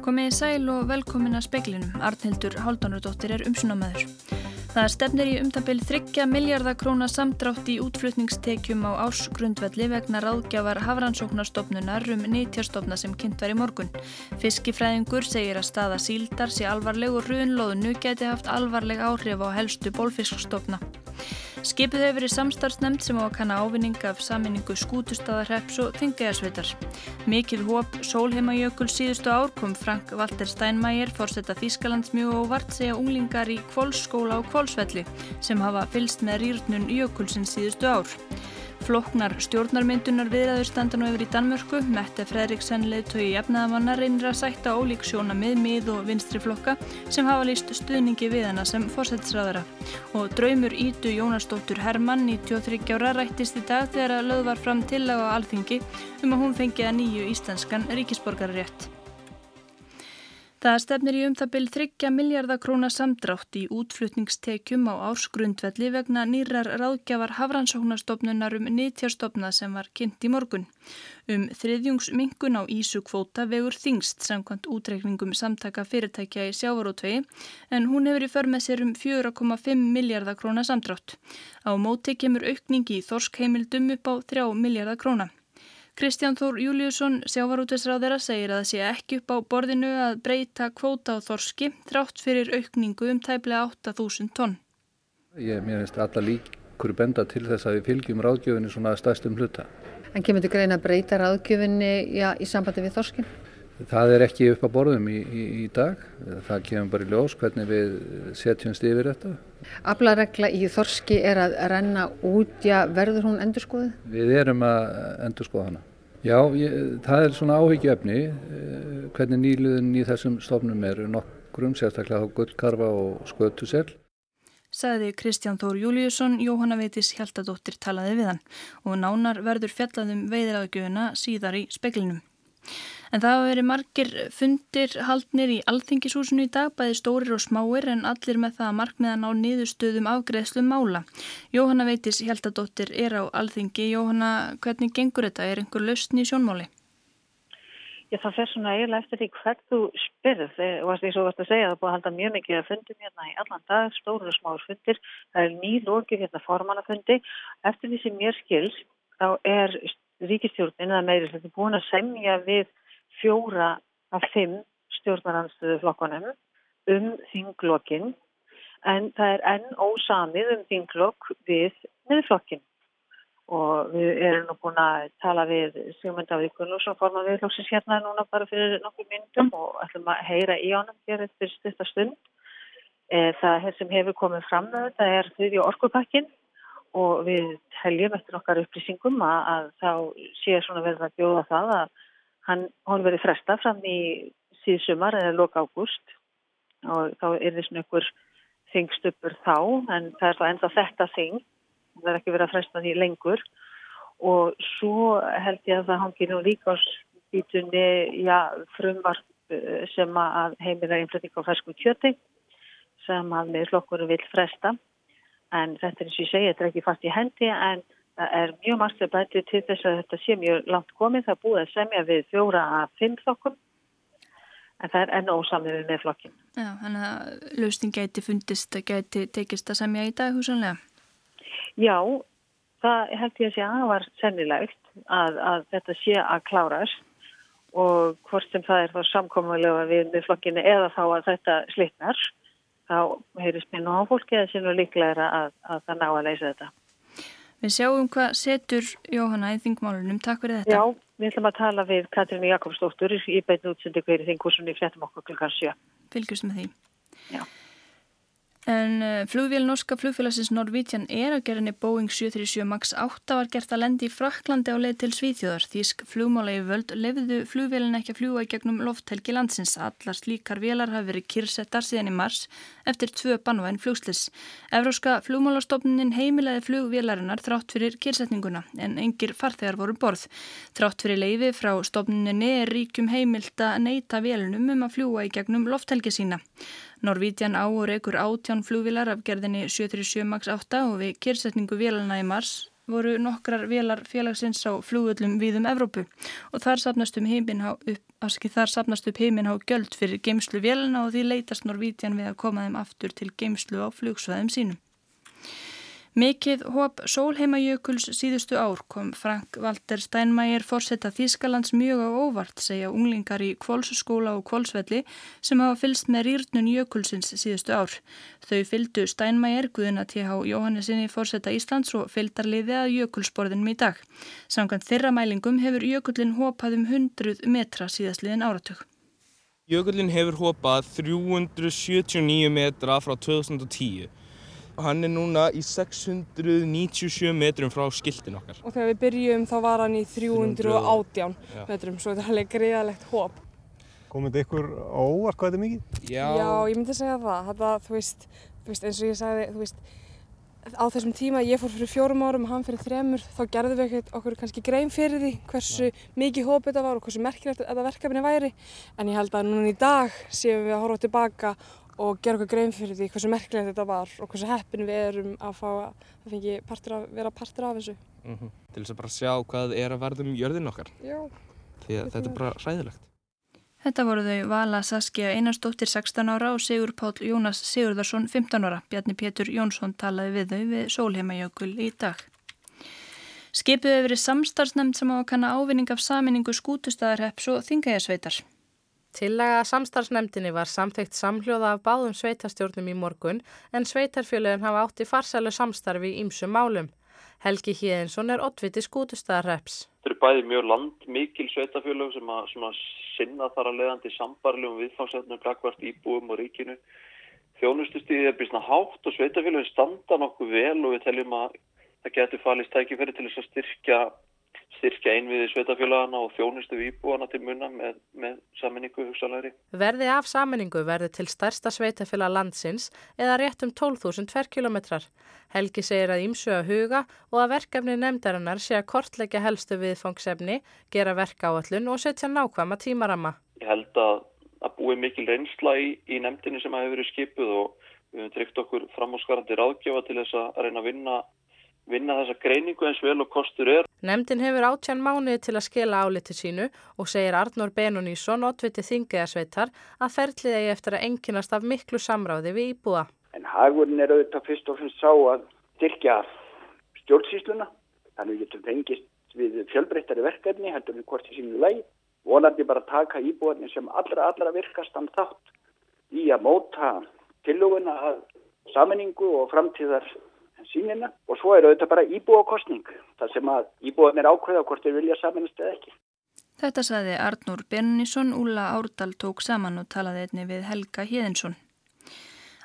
Komið í sæl og velkomin að speklinum. Arnhildur Haldunardóttir er umsunamæður. Það stefnir í umtabil 30 miljardar króna samdrátt í útflutningstekjum á ársgrundvelli vegna ráðgjafar hafrannsóknarstofnunar um nýtjastofna sem kynnt var í morgun. Fiskifræðingur segir að staða síldar sé alvarleg og runlóðinu geti haft alvarleg áhrif á helstu bólfiskstofna. Skipið hefur verið samstarfsnemnd sem á að kanna ávinning af saminningu skútustadarreps og þingjæðarsveitar. Mikið hóp sólheimajökul síðustu ár kom Frank Walter Steinmeier, fórsetta Þískalands mjög óvart segja unglingar í kvólsskóla og kvólsvelli sem hafa fylst með rýrnun jökulsins síðustu ár. Floknar stjórnarmyndunar viðræður standa nú yfir í Danmörku. Mette Fredriksen leðtögi jafnaðamanna reynir að sætta ólík sjóna með mið og vinstri flokka sem hafa líst stuðningi við hana sem fórsættisræðara. Og draumur Ítu Jónasdóttur Hermann, 93 ára, rættist í dag þegar að löð var fram til á alþingi um að hún fengi að nýju íslenskan ríkisborgarrétt. Það stefnir í um það byrj 30 miljardar krónar samdrátt í útflutningstekjum á ársgrundvelli vegna nýrar ráðgjafar hafrannsóknarstofnunar um nýtjastofna sem var kynnt í morgun. Um þriðjungsmingun á Ísukvóta vegur þingst samkvæmt útreikningum samtaka fyrirtækja í sjávarótvegi en hún hefur í för með sér um 4,5 miljardar krónar samdrátt. Á móti kemur aukningi í þorskeimildum upp á 3 miljardar krónar. Kristján Þór Júliusson, sjávarútveisráðera, segir að það sé ekki upp á borðinu að breyta kvóta á þorski þrátt fyrir aukningu um tæplega 8.000 tonn. Ég finnst alla líkur benda til þess að við fylgjum ráðgjöfinni svona stærstum hluta. En kemur þú greina að breyta ráðgjöfinni já, í sambandi við þorskin? Það er ekki upp á borðum í, í, í dag. Það kemur bara í ljós hvernig við setjumst yfir þetta. Aflaregla í þorski er að renna út, já, verður hún endurskoðið? Við erum að endurskoða hana. Já, ég, það er svona áhyggjöfni eh, hvernig nýluðin í þessum stofnum eru nokkrum, sérstaklega á gullkarfa og skötusel. Saði Kristján Þór Júliusson, Jóhanna Veitis Hjaltadóttir talaði við hann og nánar verður fjallaðum veiðraðgjöfuna síðar í speklinum. En það hafa verið margir fundir haldnir í alþingishúsinu í dag, bæði stórir og smáir en allir með það markmiðan á niðurstöðum afgreðslu mála. Jóhanna Veitis Hjeldadóttir er á alþingi. Jóhanna, hvernig gengur þetta? Er einhver lausn í sjónmáli? Já, það fer svona eiginlega eftir því hvert þú spyrð. Það er svo vart að segja að það búið að halda mjög mikið að fundum hérna í allan dag, stórir og smáir fundir. Það er nýlókið hérna formannafundi. Eftir því sem mér skils, þá er ríkistjórnin að meiri hluti búin að semja við fjóra af fimm stjórnarhansflokkonum um þinglokkin en það er enn ósamið um þinglokk við miðflokkin og við erum nú búin að tala við Sigmund Davíð Gunnlússon forman viðflokksins hérna núna bara fyrir nokkur myndum og ætlum að heyra í ánum hér eftir styrsta stund. Eh, það sem hefur komið fram með þetta er þriðja orkupakkin og við heljum eftir okkar upplýsingum að, að þá sé svona verður að bjóða það að hann, hann verið fresta fram í síðsumar eða loka ágúst. Og þá er þess með einhver þingstöpur þá en það er þá enda þetta þing. Það er ekki verið að fresta því lengur. Og svo held ég að það hangi nú líka á spýtunni já, frumvarp eh, sem að heimila einflutning á fersku kjöti sem að með flokkurum vil fresta. En þetta er eins og ég segi, þetta er ekki fast í hendi en Það er mjög margt að bæti til þess að þetta sé mjög langt komið. Það búið að semja við fjóra að fimm flokkum en það er enn við með flokkin. Já, þannig að lausning gæti fundist, gæti tekist að semja í dag húsanlega? Já, það held ég að sé að það var sennilegt að, að þetta sé að klárast og hvort sem það er þá samkomulega við með flokkinu eða þá að þetta slitnar, þá heyrðist mér nú á fólki að það sé nú líklega að, að það ná að leysa þetta. Við sjáum hvað setur Jóhanna í þingmálunum. Takk fyrir þetta. Já, við ætlum að tala við Katrínu Jakobsdóttur í beinu útsendu hverju þingkursunni fréttum okkur klukkan 7. Fylgjast með því. Já. En uh, flugvél norska flugfélagsins Norvítian er að gerinni Boeing 737 MAX 8 var gert að lendi í Fraklandi á leið til Svíþjóðar. Þísk flugmála í völd lefðu flugvélin ekki að fljúa í gegnum lofthelgi landsins. Allar slíkar vélar hafi verið kyrsettar síðan í mars eftir tvö banvæn flugslis. Evróska flugmálastofnin heimilaði flugvélarinnar þrátt fyrir kyrsetninguna en engir farþegar voru borð. Þrátt fyrir leiði frá stofninni er ríkum heimilt að neyta vélunum um að fljúa í gegnum lofthelgi sína. Norvítian á og reykur átján flugvilar af gerðinni 737 MAX 8 og við kyrsetningu vélana í mars voru nokkrar vélar félagsins á flugvöllum við um Evrópu og þar sapnast um afskið þar sapnast upp heiminn á göld fyrir geimslu vélina og því leytast Norvítian við að koma þeim aftur til geimslu á flugsvæðum sínum. Mikið hóp sólheimajökuls síðustu ár kom Frank Walter Steinmeier fórsetta Þískalands mjög á óvart, segja unglingar í kvólsskóla og kvólsvelli sem hafa fylst með rýrnun jökulsins síðustu ár. Þau fyldu Steinmeier, Guðuna T.H. Jóhannesinni fórsetta Íslands og fyldarliði að jökulsborðinum í dag. Samkvæmt þeirra mælingum hefur jökullin hópað um 100 metra síðastliðin áratug. Jökullin hefur hópað 379 metra frá 2010 Hann er núna í 697 metrum frá skiltin okkar. Og þegar við byrjum þá var hann í 318 Já. metrum, svo þetta er alveg greiðalegt hóp. Komið þetta ykkur óvart hvað þetta er mikið? Já. Já, ég myndi að segja það. Þetta, þú veist, þú veist, eins og ég sagði, þú veist, á þessum tíma, ég fór fyrir fjórum árum og hann fyrir þremur, þá gerðum við ekkert okkur kannski grein fyrir því hversu Nei. mikið hóp þetta var og hversu merkilegt þetta verkefni væri. En ég held að núna í dag séum við að horfa tilbaka og gera okkur grein fyrir því hversu merkilegt þetta var og hversu heppin við erum að fá að fengi partur af, vera partur af þessu. Mm -hmm. Til þess að bara sjá hvað er að verða um jörðin okkar. Já. Því að þetta er bara ræðilegt. Þetta voru þau Vala Saskia Einarsdóttir 16 ára og Sigur Pál Jónas Sigurðarsson 15 ára. Bjarni Pétur Jónsson talaði við þau við Sólheimajökul í dag. Skipuð hefur verið samstarfsnefnd sem á að kanna ávinning af saminningu skútustæðarheps og þingægasveitar. Tillaga samstarfsnefndinni var samþygt samhljóða af báðum sveitarstjórnum í morgun en sveitarfjöluðin hafa átt í farsælu samstarfi í ýmsum málum. Helgi Híðinsson er oddviti skútustaðarreps. Þetta eru bæði mjög landmikil sveitarfjöluð sem að, sem að sinna þar að leiðandi sambarlegum viðfangsefnum gagvart íbúum og ríkinu. Þjónustustíðið er bísna hátt og sveitarfjöluðin standa nokkuð vel og við teljum að það getur falist tækifæri til þess að styrkja styrkja einviði sveitafélagana og þjónustu výbúana til munna með, með saminningu hugsalæri. Verði af saminningu verði til stærsta sveitafélag landsins eða rétt um 12.000 tverrkilometrar. Helgi segir að ímsu að huga og að verkefni nefndarinnar sé að kortleggja helstu viðfangsefni, gera verkáallun og setja nákvæma tímarama. Ég held að, að búi mikil reynsla í, í nefndinni sem hafi verið skipuð og við höfum tryggt okkur framhúsgarandi ráðgjöfa til þess að reyna að vinna vinna þessa greiningu eins vel og kostur er. Nemndin hefur átján mánuði til að skila áliti sínu og segir Arnór Benonísson, oddviti þingiðasveitar, að ferlið eigi eftir að enginast af miklu samráði við íbúa. En hagurinn er auðvitað fyrst og finnst sá að styrkja stjórnsýsluna, þannig við getum fengist við fjölbreyttari verkefni, heldur við hvort í sínu leið, vonandi bara taka íbúarnir sem allra, allra virkastan þátt í að móta tillöguna að saminningu og framtíðar sínina og svo er auðvitað bara íbúakostning þar sem að íbúan er ákveða hvort þeir vilja samanast eða ekki. Þetta saði Arnur Bennisson, Úla Árdal tók saman og talaði einni við Helga Híðinsson.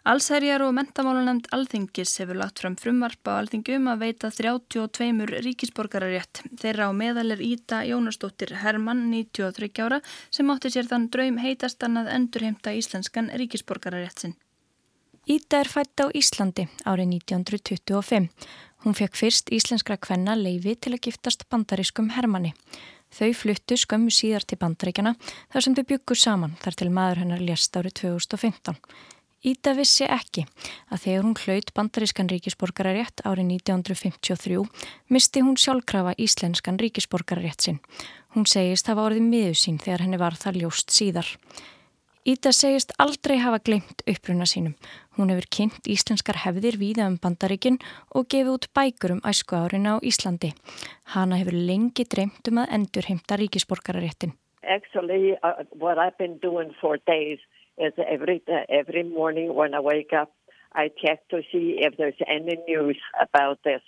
Allsherjar og mentamálunemnd Alþingis hefur lagt fram frumvarp á Alþingum að veita 32 ríkisborgararétt. Þeirra á meðal er Íta Jónastóttir Hermann, 93 ára, sem átti sér þann draum heitastan að endurheimta íslenskan ríkisborgararétt sinn. Íta er fætt á Íslandi árið 1925. Hún fekk fyrst íslenskra kvenna leifi til að giftast bandarískum Hermanni. Þau fluttu skömmu síðar til bandaríkjana þar sem þau byggur saman þar til maður hennar lést árið 2015. Íta vissi ekki að þegar hún hlaut bandarískan ríkisborgararétt árið 1953 misti hún sjálfkrafa íslenskan ríkisborgararétt sinn. Hún segist það var orðið miður sín þegar henni var það ljóst síðar. Íta segist aldrei hafa glemt uppruna sínum. Hún hefur kynnt íslenskar hefðir víða um bandaríkin og gefið út bækur um æsku árin á Íslandi. Hanna hefur lengi dreymt um að endur heimta ríkisborgararéttin. Actually, uh, what I've been doing for days is every, uh, every morning when I wake up, I check to see if there's any news about this.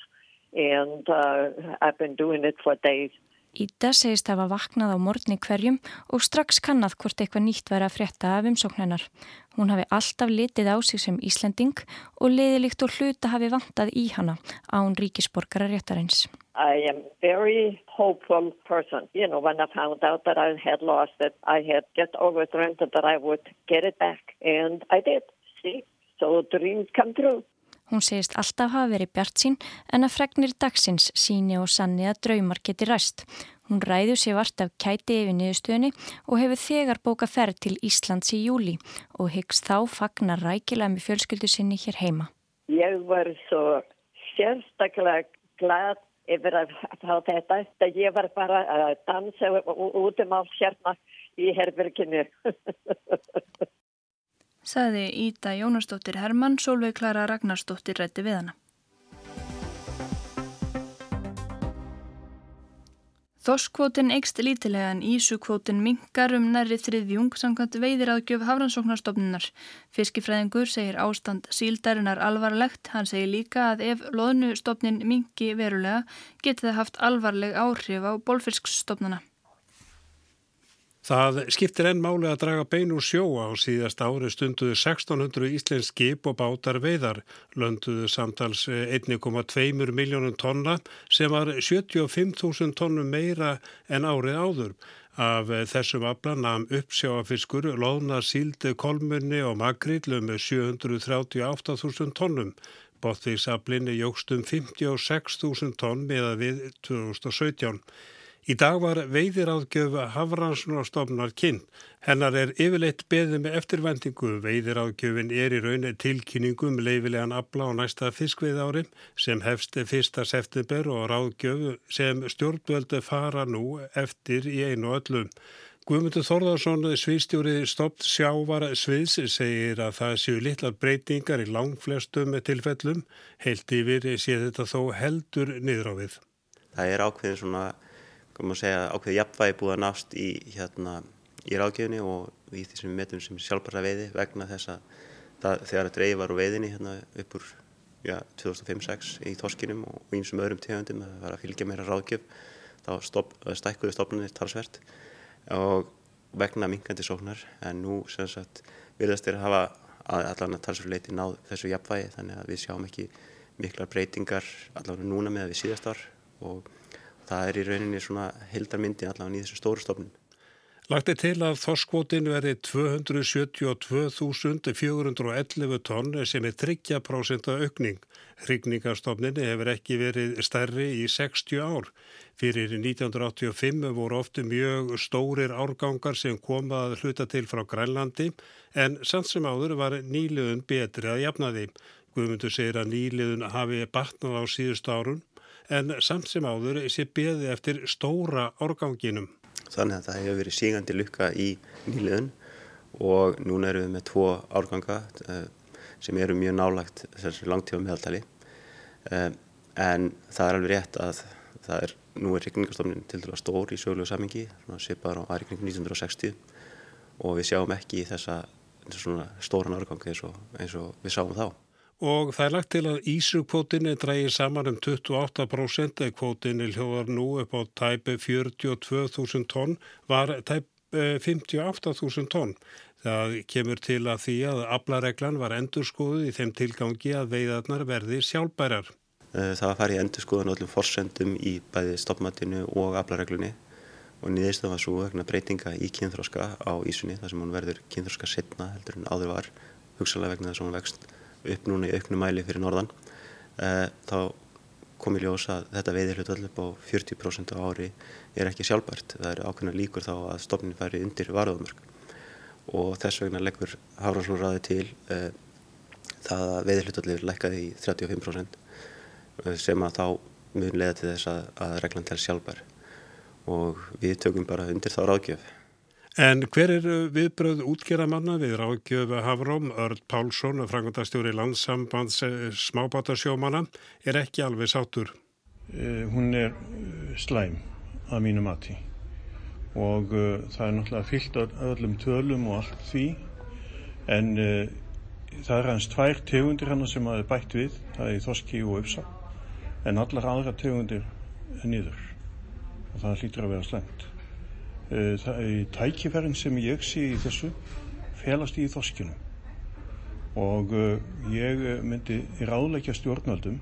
And uh, I've been doing it for days. Íta segist hafa vaknað á morgni hverjum og strax kannad hvort eitthvað nýtt væri að frétta af umsóknennar. Hún hafi alltaf litið á sig sem Íslanding og liðilikt og hluta hafi vantað í hana án ríkisborgara réttarins. I am very hopeful person. You know, when I found out that I had lost it, I had just overturned that I would get it back. And I did. See? So dreams come true. Hún segist alltaf hafa verið bjart sín en að fregnir dagsins síni og sanni að draumar geti ræst. Hún ræður sér vart af kæti yfir niðurstöðinni og hefur þegar bóka ferð til Íslands í júli og hyggst þá fagnar rækilega með fjölskyldu sinni hér heima. Ég var svo sérstaklega glad yfir að fá þetta. Ég var bara að dansa út um allt hérna í herberginu. Saði Íta Jónasdóttir Hermann, Solveig Klara Ragnarsdóttir rætti við hana. Þorskvótin eikst lítilega en ísukvótin minkar um nærri þriðjung samkvæmt veiðiráðgjöf Hafrannsóknarstofnunar. Fiskifræðingur segir ástand síldarinnar alvarlegt. Hann segir líka að ef loðnustofnin minki verulega geti það haft alvarleg áhrif á bólfiskstofnuna. Það skiptir enn máli að draga bein úr sjóa á síðast ári stunduðu 1600 íslensk skip og bátar veiðar, lönduðu samtals 1,2 miljónum tonna sem var 75.000 tonnum meira en árið áður. Af þessum afla namn uppsjáafiskur loðna síldi kolmunni og makrill með 738.000 tonnum. Bóttísaflinni jógst um 56.000 tonn meða við 2017. Í dag var veiðiráðgjöf Hafransunarstofnar kinn. Hennar er yfirleitt beðið með eftirvendingu. Veiðiráðgjöfin er í raun tilkynningum leifilegan abla á næsta fiskveið ári sem hefst 1. september og ráðgjöf sem stjórnvöldu fara nú eftir í einu öllum. Guðmundur Þorðarsson, sviðstjóri Stopt sjávar sviðs, segir að það séu litlar breytingar í langflestum tilfellum. Heilt yfir sé þetta þó heldur niður á við. Það er ákveðin svona að segja ákveðið jafnvægi búið að nást í, hérna, í ráðgjöfni og í við metum sem sjálfbara veiði vegna þess að það, þegar reyði var úr veiðinni hérna, upp úr ja, 2005-06 í Þorskinum og einsum öðrum tegundum að var að fylgja meira ráðgjöf þá stopp, stækkuðu stofnunir talsvert og vegna minkandi sóknar. En nú sem sagt virðast þeir að hafa allan að talsverleiti náð þessu jafnvægi þannig að við sjáum ekki miklar breytingar allavega núna með við síðast ár og það er í rauninni svona hildarmyndi allavega í þessu stóru stofnun. Lagt er til að þorskvótin verði 272.411 tonn sem er 30% aukning. Hrygningarstofninni hefur ekki verið stærri í 60 ár. Fyrir 1985 voru ofti mjög stórir árgangar sem komað hluta til frá Grænlandi en samt sem áður var nýliðun betri að jafna því. Guðmundur segir að nýliðun hafi batnað á síðust árun en samt sem áður sé beði eftir stóra árganginum. Þannig að það hefur verið sígandi lukka í nýliðun og núna erum við með tvo árganga sem eru mjög nálagt langtífa meðaltali en það er alveg rétt að það er, nú er reikningastofnin til dæla stór í sögulegu samingi, svipar á aðreikningum 1960 og við sjáum ekki þessa stóran árgang eins og, eins og við sáum þá og það er lagt til að Ísukvótinni drægir saman um 28% eða kvótinni hljóðar nú upp á tæpi 42.000 tonn var tæp 58.000 tonn. Það kemur til að því að aflareglan var endurskoðuð í þeim tilgangi að veiðarnar verði sjálfbærar. Það var farið endurskoðan öllum forsendum í bæði stoppmatinu og aflareglunni og það var svo vegna breytinga í kynþróska á Ísunni þar sem hún verður kynþróska setna heldur en áður var hugsalega vegna þess að hún vext upp núna í auknum mæli fyrir norðan uh, þá kom í ljós að þetta veiðir hlut upp á 40% á ári er ekki sjálfbært. Það eru ákveðna líkur þá að stofnin færi undir varðumörk og þess vegna leggur Hafranslóðræði til uh, það að veiðir hlut öll lekkaði í 35% sem að þá mun leiða til þess að, að reglan tel sjálfbær og við tökum bara undir þá ráðgjöf. En hver er viðbröð útgeramanna við ráðgjöfu Hafróm? Örd Pálsson, frangandastjóri landsambands eh, smábátasjómana, er ekki alveg sátur. Uh, hún er slæm að mínu mati og uh, það er náttúrulega fyllt af öllum tölum og allt því en uh, það er hans tvær tegundir hann sem er bætt við, það er þoski og uppsa en allar aðra tegundir er niður og það hlýtur að vera slæmt. Eh, tækifærin sem ég sé í þessu felast í þoskinu og eh, ég myndi ráðleikja stjórnaldum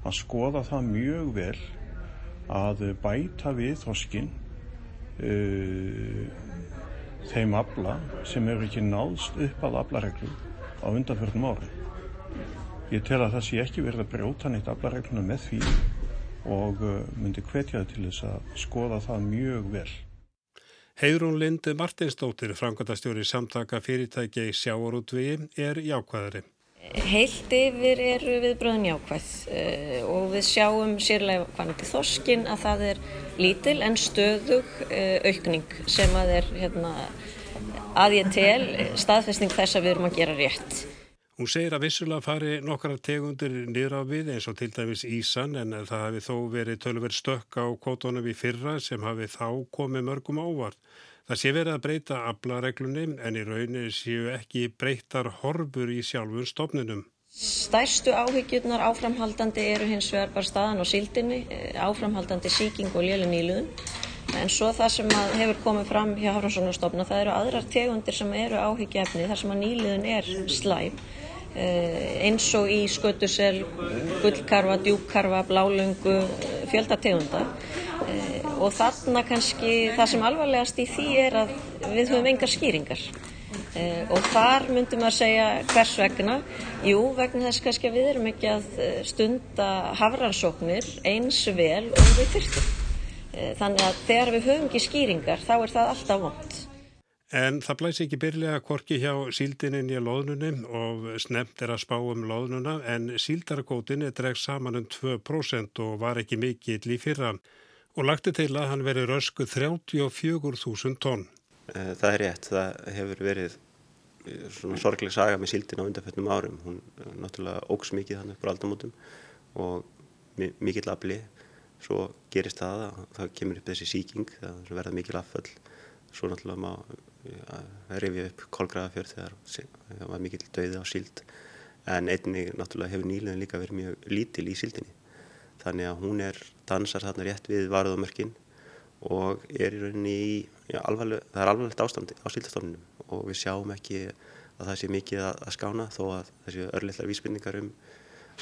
að skoða það mjög vel að bæta við þoskin þeim abla sem eru ekki náðst upp að ablareglu á undanfjörnum ári. Ég tel að það sé ekki verið að brjóta neitt ablaregluna með því og myndi hvetja það til þess að skoða það mjög vel. Heidrún Lindi Martinsdóttir, framkvæmtastjóri samtaka fyrirtæki í sjáarútvegi, er jákvæðari. Heilt yfir eru viðbröðin jákvæð uh, og við sjáum sérlega hvaðandi þorskin að það er lítil en stöðug uh, aukning sem að er hérna, að ég tel staðfestning þess að við erum að gera rétt. Hún segir að vissulega fari nokkara tegundir niður á við eins og til dæmis Ísan en það hafi þó verið tölverð stökk á kvotunum í fyrra sem hafi þá komið mörgum ávart. Það sé verið að breyta aflareglunni en í rauninni séu ekki breytar horfur í sjálfun stofninum. Stærstu áhyggjurnar áframhaldandi eru hins vegar bara staðan á síldinni, eh, áframhaldandi síking og léli nýluðun. En svo það sem hefur komið fram hjá Hafranssonarstofna, það eru aðrar tegundir sem eru áhyggjefni þar sem að nýluðun er slæm. Eh, eins og í skötusel, gullkarfa, djúbkarfa, blálöngu, fjöldategundar og þarna kannski það sem alvarlegast í því er að við höfum engar skýringar. Eh, og þar myndum að segja hvers vegna? Jú vegna þess kannski að við erum ekki að eh, stunda hafransóknir eins vel og við þurftum eh, þannig að þegar við höfum ekki skýringar þá er það alltaf vond En það blæs ekki byrlega korki hjá síldinin í loðnunum og snemt er að spá um loðnuna en síldarakótin er dregst saman um 2% og var ekki mikill í fyrran og lagti til að hann veri rösku 34.000 tonn. Eh, það er rétt, það hefur verið eh, svona sorgleg saga með síldin á undanfjöldnum árum. Hún eh, náttúrulega ógs mikið hann upp á aldamótum og mikill afli. Svo gerist það að það kemur upp þessi síking, það verða mikil afföll. Svo náttúrulega má rifja upp kolgraðafjörð þegar það var mikill döði á síld. En einnig náttúrulega hefur nýluðin líka verið mjög lítil í síldinni þannig að hún er dansar þarna rétt við varðumörkin og er í rauninni í, já, alvarleg, það er alvarlegt ástandi á síldastofnunum og við sjáum ekki að það sé mikið að, að skána þó að þessi örlittlar vísbyrningar um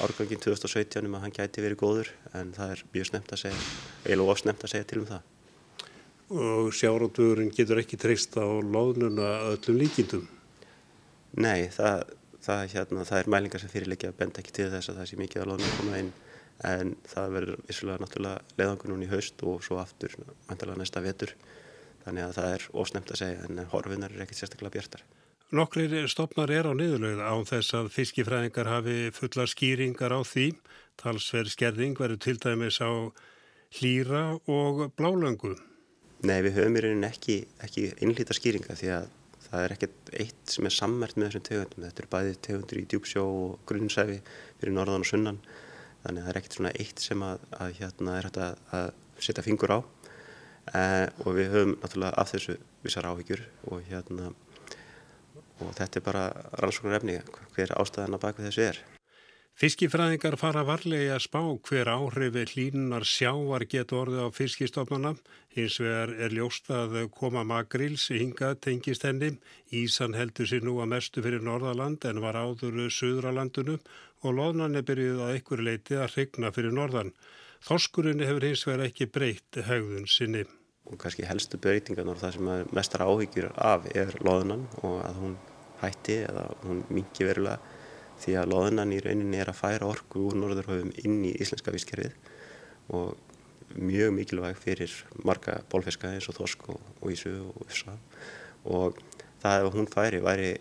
árgangin 2017 um að hann gæti verið góður en það er mjög snemt að segja, eiginlega ofsnemt að segja til um það. Og sjárótugurinn getur ekki treyst á loðnuna öllum líkindum? Nei, það, það, hérna, það er mælingar sem fyrirleikja benda ekki til þess að það sé mikið að loðnuna koma inn en það verður vissulega náttúrulega leiðangur núna í haust og svo aftur mæntalega næsta vetur þannig að það er ósnemt að segja en horfinar er ekkert sérstaklega bjartar. Nokkrir stopnar er á niðurlögð án þess að fiskifræðingar hafi fulla skýringar á því. Talsverð skerðing verður til dæmis á hlýra og blálöngu. Nei, við höfum í rauninni ekki, ekki einlíta skýringa því að það er ekkert eitt sem er sammert með þessum tegundum. Þetta eru bæði tegundur í djúpsjó og grunnsæfi fyrir norðan og sunnan þannig að það er ekkert svona eitt sem að, að hérna er hægt að, að setja fingur á eh, og við höfum náttúrulega af þessu vissar áhyggjur og hérna og þetta er bara rannsóknar efni hver ástæðan á bakvið þessu er. Fiskifræðingar fara varlega að spá hver áhrifi hlínunar sjávar getur orðið á fiskistofnana. Hins vegar er ljóst að koma magrils hingað tengist henni. Ísan heldur sér nú að mestu fyrir Norðaland en var áður Suðralandinu og loðnan er byrjuð að einhver leiti að regna fyrir Norðan. Þorskurinn hefur hins vegar ekki breytt hegðun sinni. Og kannski helstu breytingan og það sem mestar áhyggjur af er loðnan og að hún hætti eða hún mingi verulega því að loðunan í rauninni er að færa orku úr norðurhauðum inn í íslenska visskerfið og mjög mikilvæg fyrir marga bólfiska eins og þorsk og, og ísu og ufsa og það ef hún færi væri,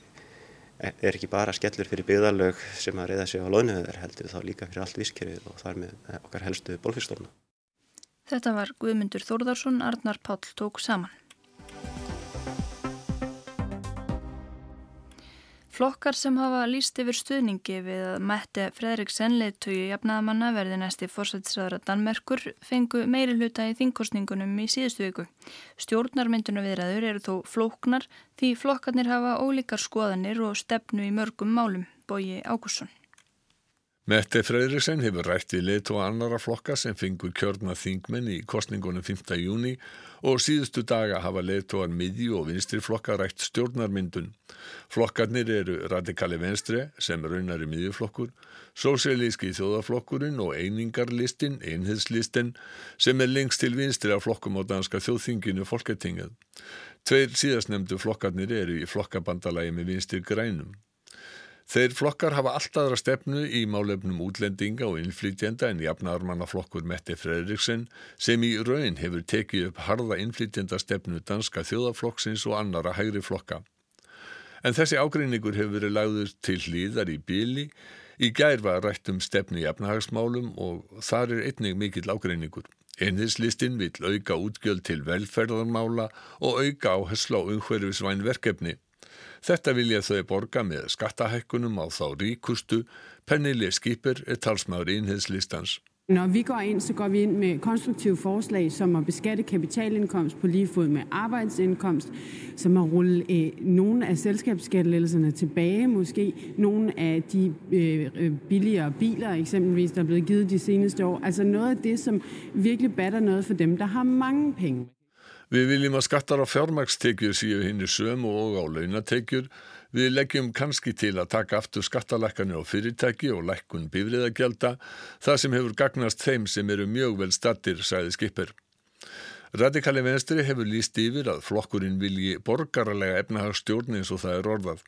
er ekki bara skellur fyrir byggðalög sem að reyða sig á loðnuðar heldur þá líka fyrir allt visskerfið og þar með okkar helstu bólfiskstofna. Þetta var Guðmundur Þórðarsson, Arnar Páll tók saman. Flokkar sem hafa líst yfir stuðningi við að Mette Fredriksen leittöyu jafnaðamanna verði næsti fórsætsræðara Danmerkur fengu meiri hluta í þingkostningunum í síðustu viku. Stjórnarmynduna viðræður eru þó flóknar því flokkarnir hafa ólíkar skoðanir og stefnu í mörgum málum, bóji Ágússon. Mette Freyriksson hefur rætt við leitt og annara flokka sem fengur kjörna þingmenn í kostningunum 5. júni og síðustu daga hafa að miði og vinstri flokka rætt stjórnarmyndun. Flokkarnir eru radikali venstri sem raunar í miðjuflokkur, sósialíski þjóðaflokkurinn og einingarlistin, einheðslistin sem er lengst til vinstri af flokkum á danska þjóðþinginu folketingað. Tveir síðastnemdu flokkarnir eru í flokkabandalagi með vinstri grænum. Þeir flokkar hafa alltaðra stefnu í málefnum útlendinga og innflytjenda en jafnarmannaflokkur Mette Fredriksen sem í raun hefur tekið upp harða innflytjenda stefnu danska þjóðaflokksins og annara hægri flokka. En þessi ágreiningur hefur verið lagður til hlýðar í bíli. Í gær var rætt um stefni í efnahagsmálum og þar er einnig mikill ágreiningur. Einhinslistin vil auka útgjöld til velferðarmála og auka áherslu á umhverfisvæn verkefni. Þetta vilja þau borga með skattahækkunum á þá ríkustu. Pernille Skipper er talsmaður einhinslistans. Når vi går ind, så går vi ind med konstruktive forslag, som at beskatte kapitalindkomst på lige fod med arbejdsindkomst, som at rulle øh, nogle af selskabsskattelettelserne tilbage, måske nogle af de øh, øh billigere biler eksempelvis, der er blevet givet de seneste år. Altså noget af det, som virkelig batter noget for dem, der har mange penge. Við viljum að skattar á fjármagstekjur séu hinn sömu og á launatekjur. Við leggjum kannski til að taka aftur skattalækkanir á fyrirtæki og lækkun bifriðagjalda, það sem hefur gagnast þeim sem eru mjög vel stattir, sagði skipper. Radikali venstri hefur líst yfir að flokkurinn vilji borgarlega efnahagstjórn eins og það er orðað.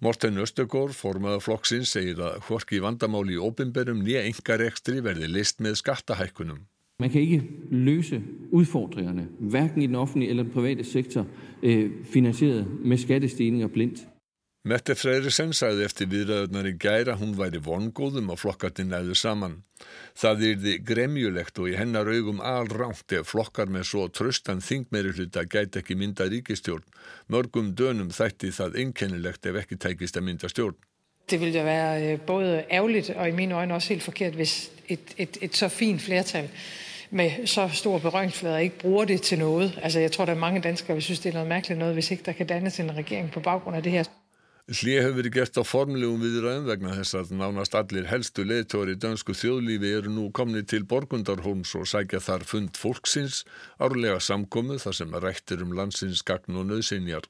Morten Östegård, formaða flokksins, segir að hvorki vandamáli í óbimberum nýja engar ekstri verði list með skattahækkunum. Man kan ikke løse udfordringerne, hverken i den offentlige eller den private sektor, øh, finansieret med skattestigninger blindt. Mette Freyrisson sagði eftir viðræðunar í gæra hún væri vongóðum og flokkarnir næðu saman. Það yrði gremjulegt og í hennar augum alránt ef flokkar med så tröstan þingmeiri hluta gæti ekki mynda ríkistjórn. Mörgum dönum þætti það einkennilegt ef ekki tækist að mynda stjórn. Det ville være både ærgerligt og i mine øjne også helt forkert, hvis et, et, et så fint flertal med så stor berøringsflade ikke bruger det til noget. Altså jeg tror, der er mange danskere, der synes, det er noget mærkeligt noget, hvis ikke der kan dannes en regering på baggrund af det her. Hlið hefur verið gert á formlegum viðræðum vegna þess að nánast allir helstu leðtóri í dönsku þjóðlífi eru nú komni til Borgundarholms og sækja þar fund fólksins, árlega samkomu þar sem rættir um landsins gagn og nöðsynjar.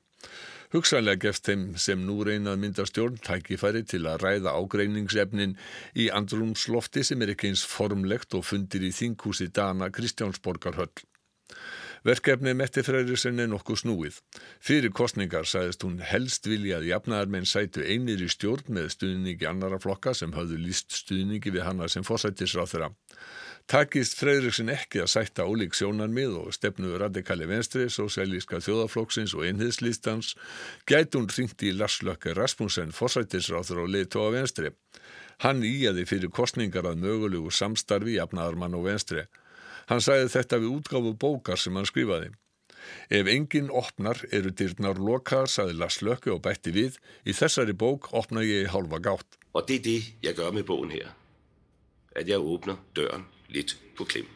Hugsanlega gefst þeim sem nú reynað mynda stjórn tækifæri til að ræða ágreiningsefnin í andrumslofti sem er ekki eins formlegt og fundir í þinghúsi Dana Kristjánsborgarhöll. Verkefni Metti Freyrisson er nokkuð snúið. Fyrir kostningar sagðist hún helst vilja að jafnaðarmenn sætu einir í stjórn með stuðningi annara flokka sem hafðu líst stuðningi við hana sem fósættisráð þeirra. Takist Freyriksson ekki að sætta ólík sjónarmið og stefnu radikali venstri, sósælíska þjóðaflokksins og einhiðslistans, gæti hún ringt í Larslökke Rasmussen fósættisráður og leiðtóa venstri. Hann íjaði fyrir kostningar að mögulegu samstarfi jafnaðarmann og venstri. Hann sagði þetta við útgáfu bókar sem hann skrifaði. Ef enginn opnar eru dyrnar lokaðar, sagði Lars Løkke og bætti við. Í þessari bók opna ég í halva gátt. Og det er det, jeg gør med bogen her. At jeg åbner døren lidt på klem.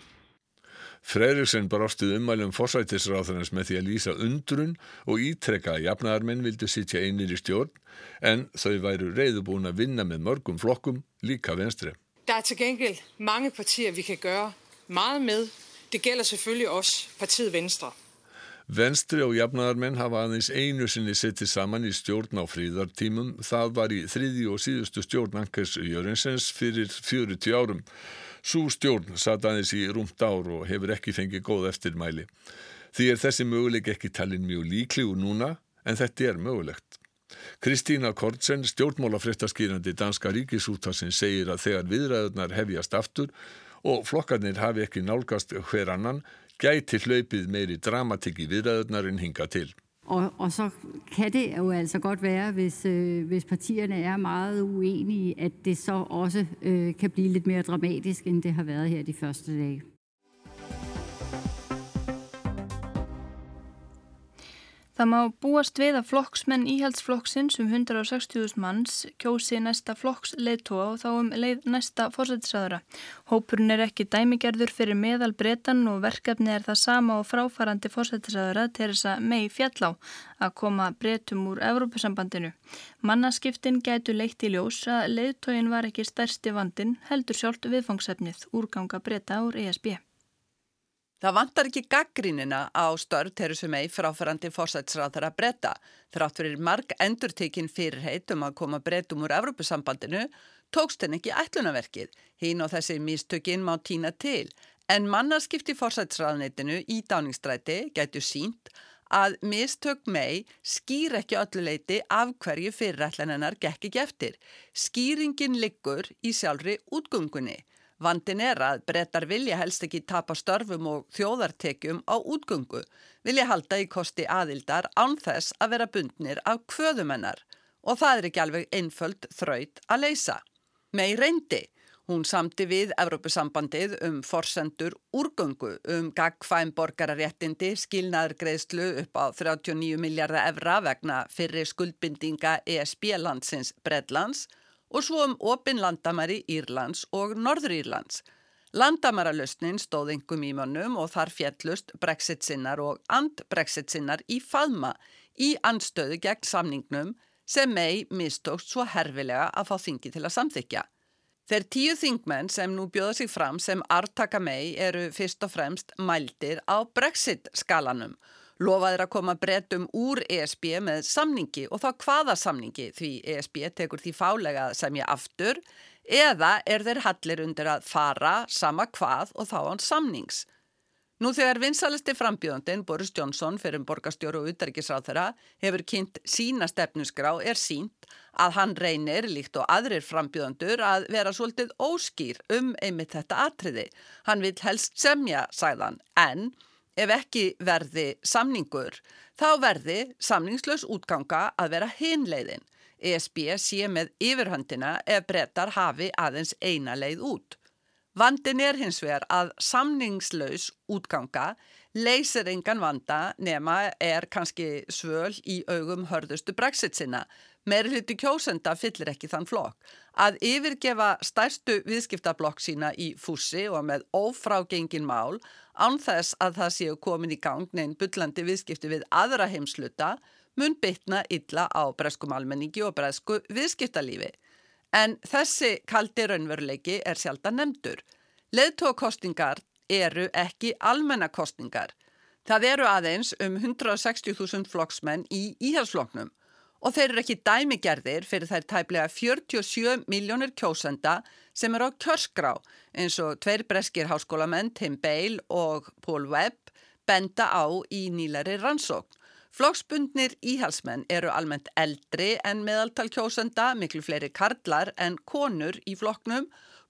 Freyriksson brástið ummælum forsættisráðarins með því að lýsa undrun og ítrekka að jafnaðarmenn vildu sitja einir í stjórn en þau væru reyðubúin að vinna með mörgum flokkum líka venstri. Der er til gengæld mange partier, vi kan gøre meget med. Det gælder selvfølgelig også partiet Venstre. Venstri og jafnaðarmenn hafa aðeins einu sinni settið saman í stjórn á fríðartímum. Það var í þriði og síðustu stjórn Ankers Jörgensens fyrir 40 árum. Sú stjórn satt aðeins í rúmt ár og hefur ekki fengið góð eftirmæli. Því er þessi möguleik ekki talin mjög líklegur núna, en þetta er mögulegt. Kristína Kortsen, stjórnmálafréttaskýrandi danska ríkisútasin, segir að þegar viðræðunar hefjast aftur og flokkarnir hafi ekki nálgast hver annan, gæti hlaupið meiri dramatik i viðræðunar en hinga til. Og, og så kan det jo altså godt være, hvis, øh, hvis partierne er meget uenige, at det så også øh, kan blive lidt mere dramatisk, end det har været her de første dage. Það má búast við að flokksmenn íhaldsflokksins um 160.000 manns kjósi næsta flokksleitóa og þá um leið næsta fórsættisraðara. Hópurinn er ekki dæmigerður fyrir meðal bretan og verkefni er það sama og fráfarandi fórsættisraðara til þess að mei fjallá að koma bretum úr Evrópusambandinu. Mannaskiptin gætu leitt í ljós að leitóin var ekki stærsti vandin heldur sjálft viðfangsefnið úrganga breta úr ESB. Það vantar ekki gaggrínina á störf Teresu May fráfærandi fórsætsráðara breyta. Þrátt fyrir marg endurtekinn fyrirheit um að koma breytum úr Evrópusambandinu tókst henn ekki ætlunaverkið. Hín og þessi místökinn má týna til. En mannarskipti fórsætsráðneitinu í dáningsstræti gætu sínt að mistök May skýr ekki ölluleiti af hverju fyrirætlanennar gekk ekki eftir. Skýringin liggur í sjálfri útgöngunni. Vandin er að brettar vilja helst ekki tapa störfum og þjóðartekjum á útgöngu, vilja halda í kosti aðildar án þess að vera bundnir af kvöðumennar og það er ekki alveg einföld þraut að leysa. Mei reyndi. Hún samti við Evrópusambandið um forsendur úrgöngu um gagfæm borgararéttindi, skilnaður greiðslu upp á 39 miljardar evra vegna fyrri skuldbindinga ESB-landsins Bredlands og svo um opin landamæri Írlands og Norður Írlands. Landamæralustnin stóð engum í mönnum og þar fjellust brexit-sinnar og and-brexit-sinnar í faðma í anstöðu gegn samningnum sem mei mistókst svo herfilega að fá þingi til að samþykja. Þeir tíu þingmenn sem nú bjóða sig fram sem artaka mei eru fyrst og fremst mældir á Brexit-skalanum. Lofaðir að koma breytum úr ESB með samningi og þá hvaða samningi því ESB tekur því fálega að semja aftur eða er þeir hallir undir að fara sama hvað og þá án samnings. Nú þegar vinsalisti frambjöðandin Boris Johnson fyrir borgastjóru og utarikisráð þeirra hefur kynnt sína stefnusgrá er sínt að hann reynir líkt og aðrir frambjöðandur að vera svolítið óskýr um einmitt þetta atriði. Hann vil helst semja, sagðan, en ef ekki verði samningur þá verði samningslaus útganga að vera hinleiðin. ESB sé með yfirhöndina ef brettar hafi aðeins eina leið út. Vandin er hins vegar að samningslaus útganga leysir engan vanda nema er kannski svöl í augum hörðustu brexit sinna. Meiri hluti kjósenda fyllir ekki þann flokk. Að yfirgefa stærstu viðskiptablokk sína í fússi og með ófrágengin mál án þess að það séu komin í gang neinn byllandi viðskipti við aðra heimsluta mun bytna illa á breskum almenningi og bresku viðskiptalífi en þessi kaldi raunveruleiki er sjálf að nefndur. Leðtókostingar eru ekki almennakostingar. Það eru aðeins um 160.000 flokksmenn í íhalsfloknum og þeir eru ekki dæmigerðir fyrir þær tæplega 47 miljónir kjósenda sem eru á kjörskrá eins og tveir breskir háskólamenn Tim Bale og Paul Webb benda á í nýlari rannsókn. Flokksbundnir íhalsmenn eru almennt eldri en meðaltal kjósenda, miklu fleiri karlar en konur í flokknum,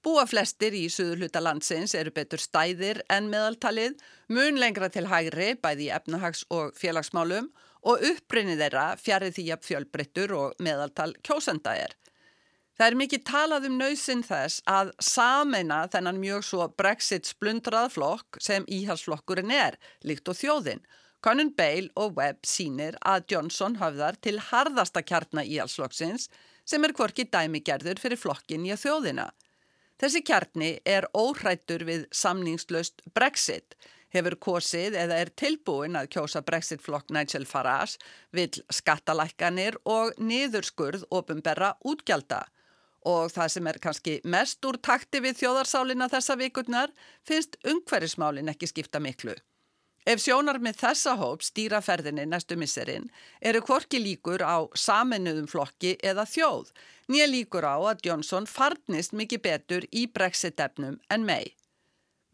búa flestir í suðurluta landsins eru betur stæðir en meðaltalið, mun lengra til hægri bæði í efnahags- og félagsmálum og uppbrinnið þeirra fjarið því að fjölbryttur og meðaltal kjósenda er. Það er mikið talað um nöysinn þess að sameina þennan mjög svo brexit splundrað flokk sem íhalsflokkurinn er, líkt og þjóðinn Conan Bale og Webb sínir að Johnson hafðar til harðasta kjarna í allsflokksins sem er hvorki dæmigerður fyrir flokkin í þjóðina. Þessi kjarni er óhrættur við samningslöst Brexit, hefur kosið eða er tilbúin að kjósa Brexit-flokk Nigel Farage, vil skattalækkanir og niðurskurð ofinberra útgjalda. Og það sem er kannski mest úr takti við þjóðarsálina þessa vikurnar finnst ungverðismálin ekki skipta miklu. Ef sjónar með þessa hóp stýra ferðinni næstu misserinn eru hvorki líkur á saminuðum flokki eða þjóð, nýja líkur á að Johnson farnist mikið betur í brexit-efnum en mei.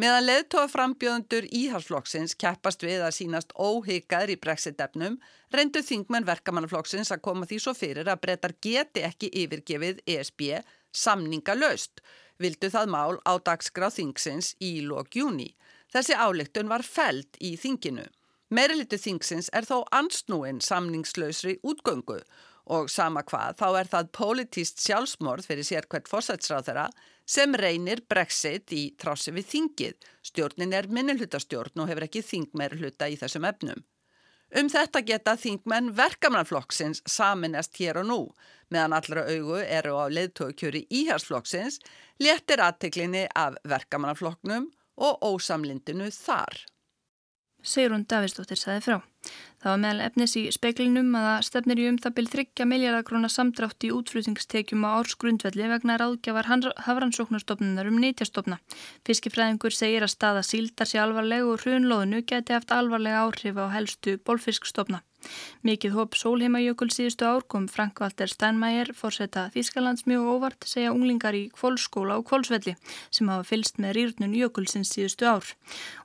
Meðan leðtóa frambjöðundur íhalsflokksins keppast við að sínast óhyggaður í brexit-efnum, reyndu þingmenn verkamannaflokksins að koma því svo fyrir að brettar geti ekki yfirgefið ESB samninga löst, vildu það mál á dagsgráð þingsins í lók júni. Þessi áleiktun var feld í þinginu. Meirilitu þingsins er þó ansnúin samningslausri útgöngu og sama hvað þá er það politíst sjálfsmorð fyrir sérkvært fórsætsráð þeirra sem reynir brexit í trási við þingið. Stjórnin er minnulhutastjórn og hefur ekki þingmeirluta í þessum efnum. Um þetta geta þingmenn verkamannflokksins saminast hér og nú. Meðan allra augu eru á leðtókjöri íhersflokksins, léttir aðteklinni af verkamannflokknum og ósamlindinu þar. Sigrun Davidsdóttir saði frá. Það var meðal efnis í speiklinum að það stefnir í um það byrj 30 miljardakróna samdrátt í útflutningstekjum á ársgrundvelli vegna ráðgjafar hafrannsóknarstofnunar um neytjastofna. Fiskifræðingur segir að staða síldar sér alvarleg og hrunlóðinu geti haft alvarlega áhrif á helstu bólfiskstofna. Mikið hóp sólheimajökul síðustu ár kom Frank Walter Steinmeier, fórseta Þískalands mjög óvart, segja unglingar í kvólskóla og kvólsvelli sem hafa fylst með rýrnun jökulsins síðustu ár.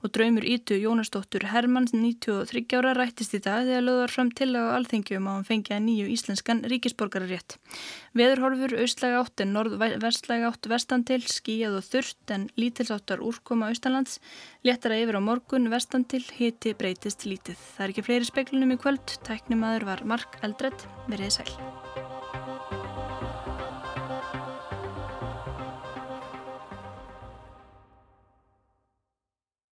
Og draumur ítu Jónasdóttur Hermann 93 ára rættist í dag þegar lögðar fram til á alþengjum á hann fengja nýju íslenskan ríkisborgararétt. Veðurhorfur austlæga átt en norð-vestlæga átt vestan til, skíjað og þurft en lítilsáttar úrkoma austanlands, léttara yfir á morgun vestan til, hiti breytist lítið. Það er ekki fleiri speklunum í kvöld, tæknimaður var Mark Eldred, verið sæl.